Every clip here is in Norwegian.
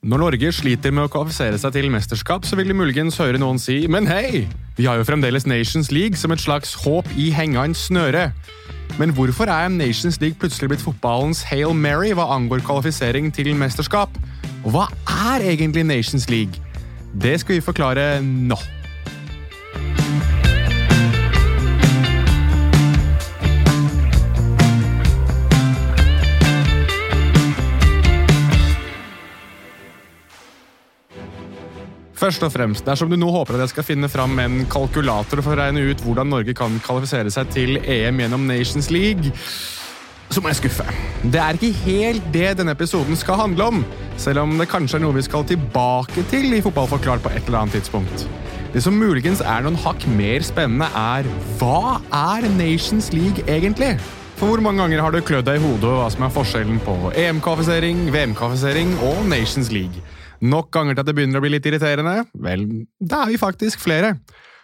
Når Norge sliter med å kvalifisere seg til mesterskap, så vil de muligens høre noen si men hei, vi har jo fremdeles Nations League som et slags håp i hengende snøre. Men hvorfor er Nations League plutselig blitt fotballens Hail Mary hva angår kvalifisering til mesterskap? Og hva er egentlig Nations League? Det skal vi forklare nå. Først og fremst, Dersom du nå håper at jeg skal finne fram en kalkulator for å regne ut hvordan Norge kan kvalifisere seg til EM gjennom Nations League, så må jeg skuffe. Det er ikke helt det denne episoden skal handle om, selv om det kanskje er noe vi skal tilbake til i Fotballforklart på et eller annet tidspunkt. Det som muligens er noen hakk mer spennende, er hva er Nations League egentlig? For hvor mange ganger har du klødd deg i hodet hva som er forskjellen på EM-kvalifisering, VM-kvalifisering og Nations League? Nok ganger til at det begynner å bli litt irriterende? Vel, da er vi faktisk flere.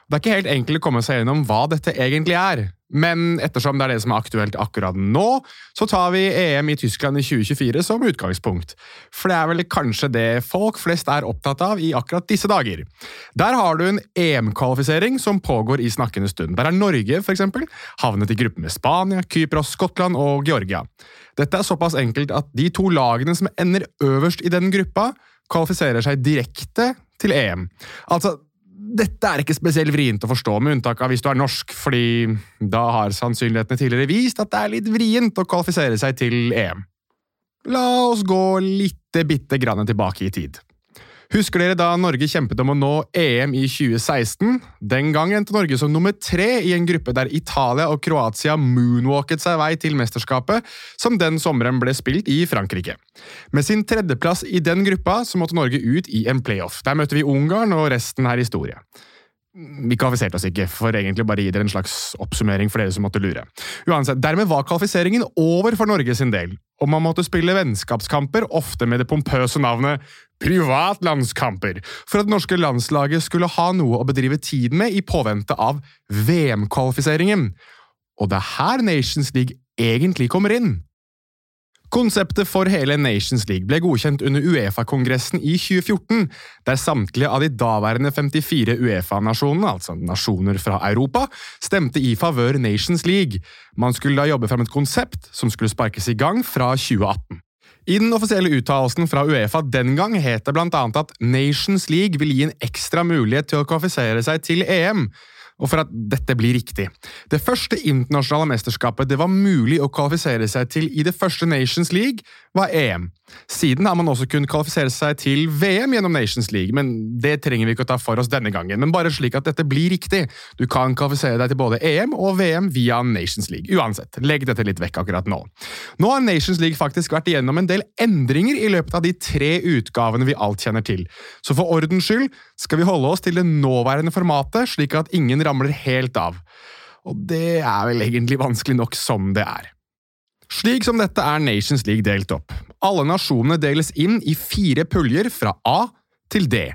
Det er ikke helt enkelt å komme seg gjennom hva dette egentlig er, men ettersom det er det som er aktuelt akkurat nå, så tar vi EM i Tyskland i 2024 som utgangspunkt. For det er vel kanskje det folk flest er opptatt av i akkurat disse dager. Der har du en EM-kvalifisering som pågår i snakkende stund. Der er Norge for eksempel, havnet i gruppe med Spania, Kypros, Skottland og Georgia. Dette er såpass enkelt at de to lagene som ender øverst i den gruppa, kvalifiserer seg direkte til EM. Altså, dette er ikke spesielt vrient å forstå, med unntak av hvis du er norsk, fordi da har sannsynlighetene tidligere vist at det er litt vrient å kvalifisere seg til EM. La oss gå litt bitte grann tilbake i tid. Husker dere da Norge kjempet om å nå EM i 2016? Den gang endte Norge som nummer tre i en gruppe der Italia og Kroatia moonwalket seg vei til mesterskapet, som den sommeren ble spilt i Frankrike. Med sin tredjeplass i den gruppa så måtte Norge ut i en playoff. Der møtte vi Ungarn, og resten er historie. Vi kvalifiserte oss ikke, for egentlig bare gi dere en slags oppsummering for dere som måtte lure. Uansett, Dermed var kvalifiseringen over for Norge sin del, og man måtte spille vennskapskamper, ofte med det pompøse navnet privatlandskamper, for at det norske landslaget skulle ha noe å bedrive tiden med i påvente av VM-kvalifiseringen. Og det er her Nations League egentlig kommer inn. Konseptet for hele Nations League ble godkjent under Uefa-kongressen i 2014, der samtlige av de daværende 54 Uefa-nasjonene, altså nasjoner fra Europa, stemte i favør Nations League. Man skulle da jobbe fram et konsept som skulle sparkes i gang fra 2018. I den offisielle uttalelsen fra Uefa den gang het det annet at Nations League vil gi en ekstra mulighet til å kvalifisere seg til EM og for at dette blir riktig. Det første internasjonale mesterskapet det var mulig å kvalifisere seg til i det første Nations League, var EM. Siden har man også kunnet kvalifisere seg til VM gjennom Nations League, men det trenger vi ikke å ta for oss denne gangen. Men bare slik at dette blir riktig. Du kan kvalifisere deg til både EM og VM via Nations League. Uansett, legg dette litt vekk akkurat nå. Nå har Nations League faktisk vært igjennom en del endringer i løpet av de tre utgavene vi alt kjenner til, så for ordens skyld skal vi holde oss til det nåværende formatet, slik at ingen ramler helt av. Og det er vel egentlig vanskelig nok som det er. Slik som dette er Nations League delt opp. Alle nasjonene deles inn i fire puljer fra A til D.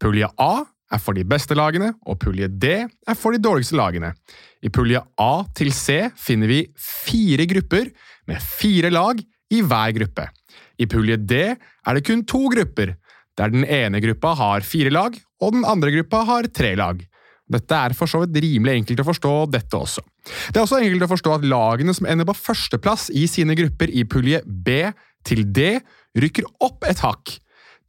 Pulje A er for de beste lagene, og pulje D er for de dårligste lagene. I pulje A til C finner vi fire grupper med fire lag i hver gruppe. I pulje D er det kun to grupper, der den ene gruppa har fire lag, og den andre gruppa har tre lag. Dette er for så vidt rimelig enkelt å forstå, dette også. Det er også enkelt å forstå at lagene som ender på førsteplass i sine grupper i pulje B til D, rykker opp et hakk.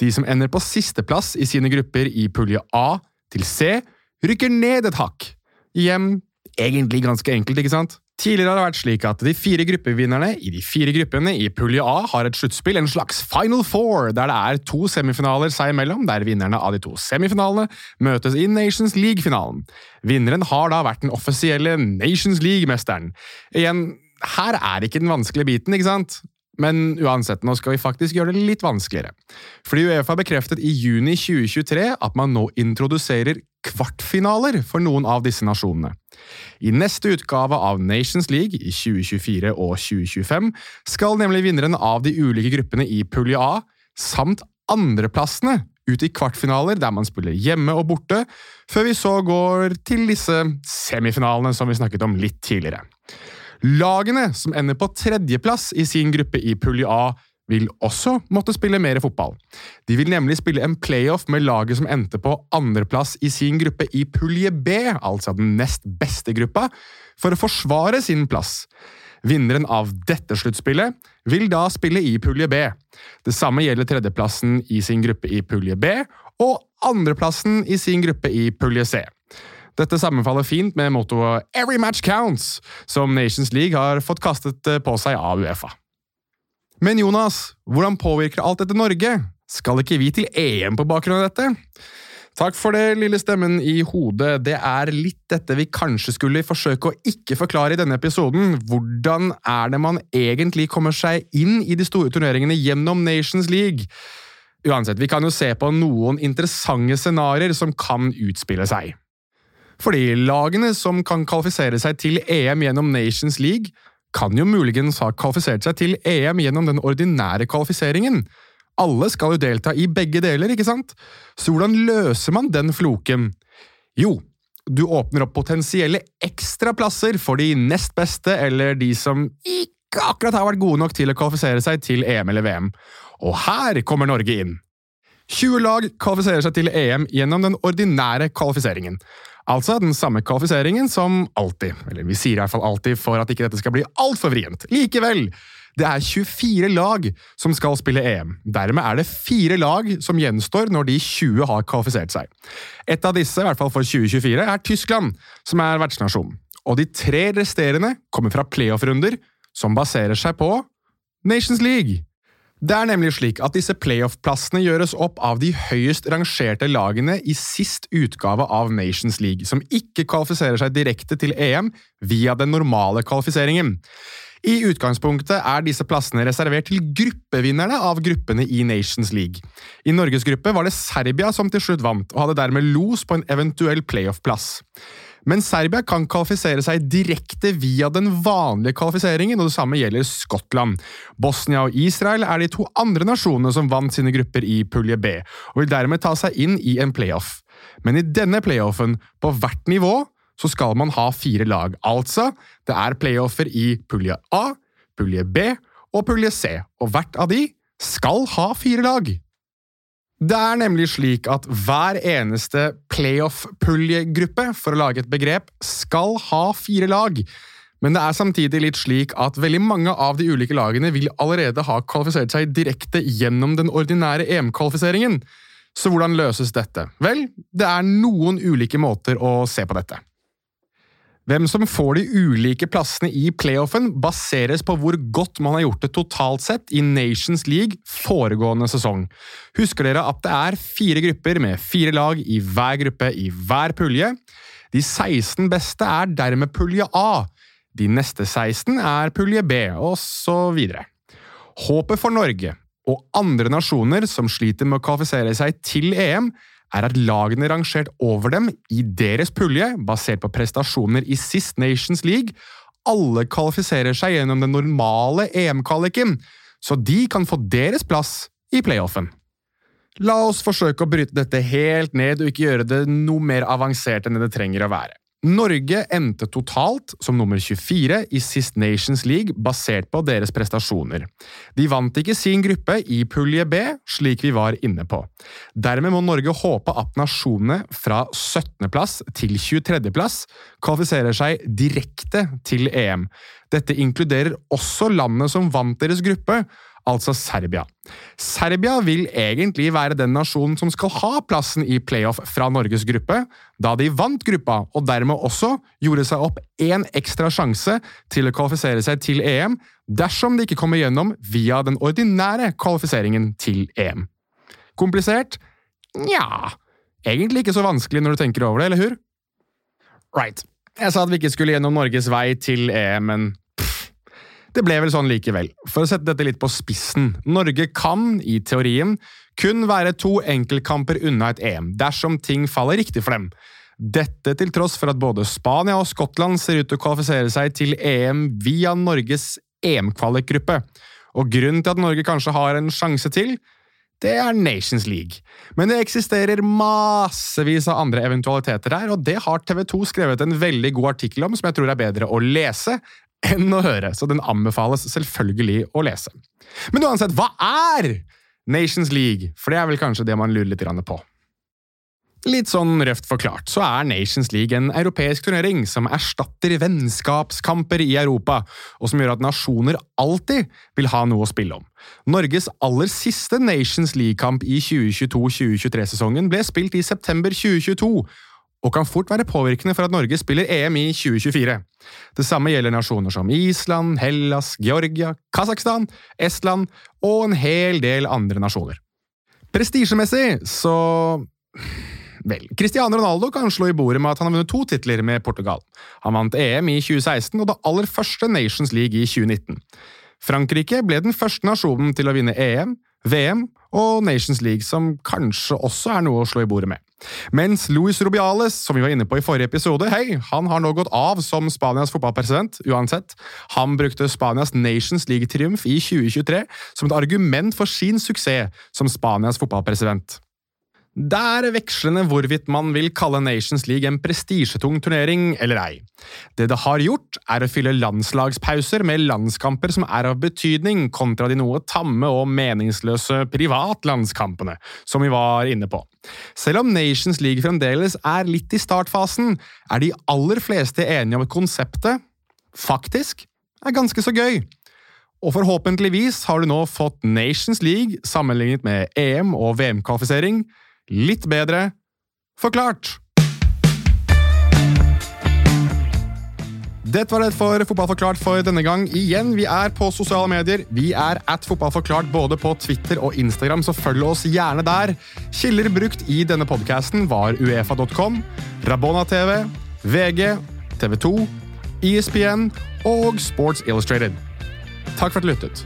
De som ender på sisteplass i sine grupper i pulje A til C, rykker ned et hakk. Igjen egentlig ganske enkelt, ikke sant? Tidligere har det vært slik at de fire gruppevinnerne i de fire gruppene i pulje A har et sluttspill, en slags Final Four, der det er to semifinaler seg imellom, der vinnerne av de to semifinalene møtes i Nations League-finalen. Vinneren har da vært den offisielle Nations League-mesteren. Igjen, her er ikke den vanskelige biten, ikke sant? Men uansett, nå skal vi faktisk gjøre det litt vanskeligere. Fordi Uefa bekreftet i juni 2023 at man nå introduserer kvartfinaler for noen av disse nasjonene. I neste utgave av Nations League i 2024 og 2025 skal nemlig vinneren av de ulike gruppene i pulje A samt andreplassene ut i kvartfinaler der man spiller hjemme og borte, før vi så går til disse semifinalene som vi snakket om litt tidligere. Lagene som ender på tredjeplass i sin gruppe i pulje A, vil også måtte spille mer fotball. De vil nemlig spille en playoff med laget som endte på andreplass i sin gruppe i pulje B, altså den nest beste gruppa, for å forsvare sin plass. Vinneren av dette sluttspillet vil da spille i pulje B. Det samme gjelder tredjeplassen i sin gruppe i pulje B og andreplassen i sin gruppe i pulje C. Dette sammenfaller fint med mottoet «Every match counts», som Nations League har fått kastet på seg av Uefa. Men Jonas, hvordan påvirker alt dette Norge? Skal ikke vi til EM på bakgrunn av dette? Takk for det, lille stemmen i hodet. Det er litt dette vi kanskje skulle forsøke å ikke forklare i denne episoden. Hvordan er det man egentlig kommer seg inn i de store turneringene gjennom Nations League? Uansett, vi kan jo se på noen interessante scenarioer som kan utspille seg. Fordi lagene som kan kvalifisere seg til EM gjennom Nations League, kan jo muligens ha kvalifisert seg til EM gjennom den ordinære kvalifiseringen. Alle skal jo delta i begge deler, ikke sant? Så hvordan løser man den floken? Jo, du åpner opp potensielle ekstraplasser for de nest beste eller de som ikke akkurat har vært gode nok til å kvalifisere seg til EM eller VM. Og her kommer Norge inn. 20 lag kvalifiserer seg til EM gjennom den ordinære kvalifiseringen. Altså den samme kvalifiseringen som alltid. Eller vi sier i hvert fall alltid for at ikke dette skal bli altfor vrient. Likevel! Det er 24 lag som skal spille EM. Dermed er det fire lag som gjenstår når de 20 har kvalifisert seg. Et av disse, i hvert fall for 2024, er Tyskland, som er vertsnasjon. Og de tre resterende kommer fra playoff-runder, som baserer seg på Nations League. Det er nemlig slik at disse playoff-plassene gjøres opp av de høyest rangerte lagene i sist utgave av Nations League, som ikke kvalifiserer seg direkte til EM via den normale kvalifiseringen. I utgangspunktet er disse plassene reservert til gruppevinnerne av gruppene i Nations League. I Norges gruppe var det Serbia som til slutt vant, og hadde dermed los på en eventuell playoff-plass. Men Serbia kan kvalifisere seg direkte via den vanlige kvalifiseringen, og det samme gjelder Skottland. Bosnia og Israel er de to andre nasjonene som vant sine grupper i pulje B, og vil dermed ta seg inn i en playoff. Men i denne playoffen, på hvert nivå, så skal man ha fire lag. Altså, det er playoffer i pulje A, pulje B og pulje C, og hvert av de skal ha fire lag. Det er nemlig slik at hver eneste playoff-puljegruppe, for å lage et begrep, skal ha fire lag. Men det er samtidig litt slik at veldig mange av de ulike lagene vil allerede ha kvalifisert seg direkte gjennom den ordinære EM-kvalifiseringen. Så hvordan løses dette? Vel, det er noen ulike måter å se på dette. Hvem som får de ulike plassene i playoffen, baseres på hvor godt man har gjort det totalt sett i Nations League foregående sesong. Husker dere at det er fire grupper med fire lag i hver gruppe i hver pulje? De 16 beste er dermed pulje A. De neste 16 er pulje B, og så videre. Håpet for Norge og andre nasjoner som sliter med å kvalifisere seg til EM, er at lagene rangert over dem i deres pulje, basert på prestasjoner i Sist Nations League, alle kvalifiserer seg gjennom den normale EM-kvaliken, så de kan få deres plass i playoffen. La oss forsøke å bryte dette helt ned og ikke gjøre det noe mer avansert enn det trenger å være. Norge endte totalt som nummer 24 i Sist Nations League basert på deres prestasjoner. De vant ikke sin gruppe i pulje B, slik vi var inne på. Dermed må Norge håpe at nasjonene fra 17.-plass til 23.-plass kvalifiserer seg direkte til EM. Dette inkluderer også landet som vant deres gruppe, altså Serbia. Serbia vil egentlig være den nasjonen som skal ha plassen i playoff fra Norges gruppe, da de vant gruppa og dermed også gjorde seg opp én ekstra sjanse til å kvalifisere seg til EM dersom de ikke kommer gjennom via den ordinære kvalifiseringen til EM. Komplisert? Nja Egentlig ikke så vanskelig når du tenker over det, eller hur? Right. Jeg sa at vi ikke skulle gjennom Norges vei til EM, men det ble vel sånn likevel. For å sette dette litt på spissen. Norge kan, i teorien, kun være to enkeltkamper unna et EM, dersom ting faller riktig for dem. Dette til tross for at både Spania og Skottland ser ut til å kvalifisere seg til EM via Norges EM-kvalikgruppe. Og grunnen til at Norge kanskje har en sjanse til, det er Nations League. Men det eksisterer massevis av andre eventualiteter her, og det har TV 2 skrevet en veldig god artikkel om, som jeg tror er bedre å lese enn å høre, så den anbefales selvfølgelig å lese. Men uansett, hva er Nations League? For det er vel kanskje det man lurer litt på. Litt sånn røft forklart så er Nations League en europeisk turnering som erstatter vennskapskamper i Europa, og som gjør at nasjoner alltid vil ha noe å spille om. Norges aller siste Nations League-kamp i 2022-2023-sesongen ble spilt i september 2022, og kan fort være påvirkende for at Norge spiller EM i 2024. Det samme gjelder nasjoner som Island, Hellas, Georgia, Kasakhstan, Estland og en hel del andre nasjoner. Prestisjemessig så Vel, Cristiano Ronaldo kan slå i bordet med at han har vunnet to titler med Portugal. Han vant EM i 2016 og det aller første Nations League i 2019. Frankrike ble den første nasjonen til å vinne EM, VM og Nations League, som kanskje også er noe å slå i bordet med. Mens Luis Rubiales, som vi var inne på i forrige episode, hei, han har nå gått av som Spanias fotballpresident, uansett. Han brukte Spanias Nations League-triumf i 2023 som et argument for sin suksess som Spanias fotballpresident. Det er vekslende hvorvidt man vil kalle Nations League en prestisjetung turnering eller ei. Det det har gjort, er å fylle landslagspauser med landskamper som er av betydning, kontra de noe tamme og meningsløse privatlandskampene, som vi var inne på. Selv om Nations League fremdeles er litt i startfasen, er de aller fleste enige om at konseptet, faktisk, er ganske så gøy. Og forhåpentligvis har du nå fått Nations League sammenlignet med EM- og VM-kvalifisering litt bedre forklart. Dette var det for Fotballforklart for denne gang. Igjen, vi er på sosiale medier. Vi er at Fotballforklart både på Twitter og Instagram, så følg oss gjerne der. Kilder brukt i denne podkasten var uefa.com, Rabona TV, VG, TV 2, ESPN og Sports Illustrated. Takk for at du lyttet.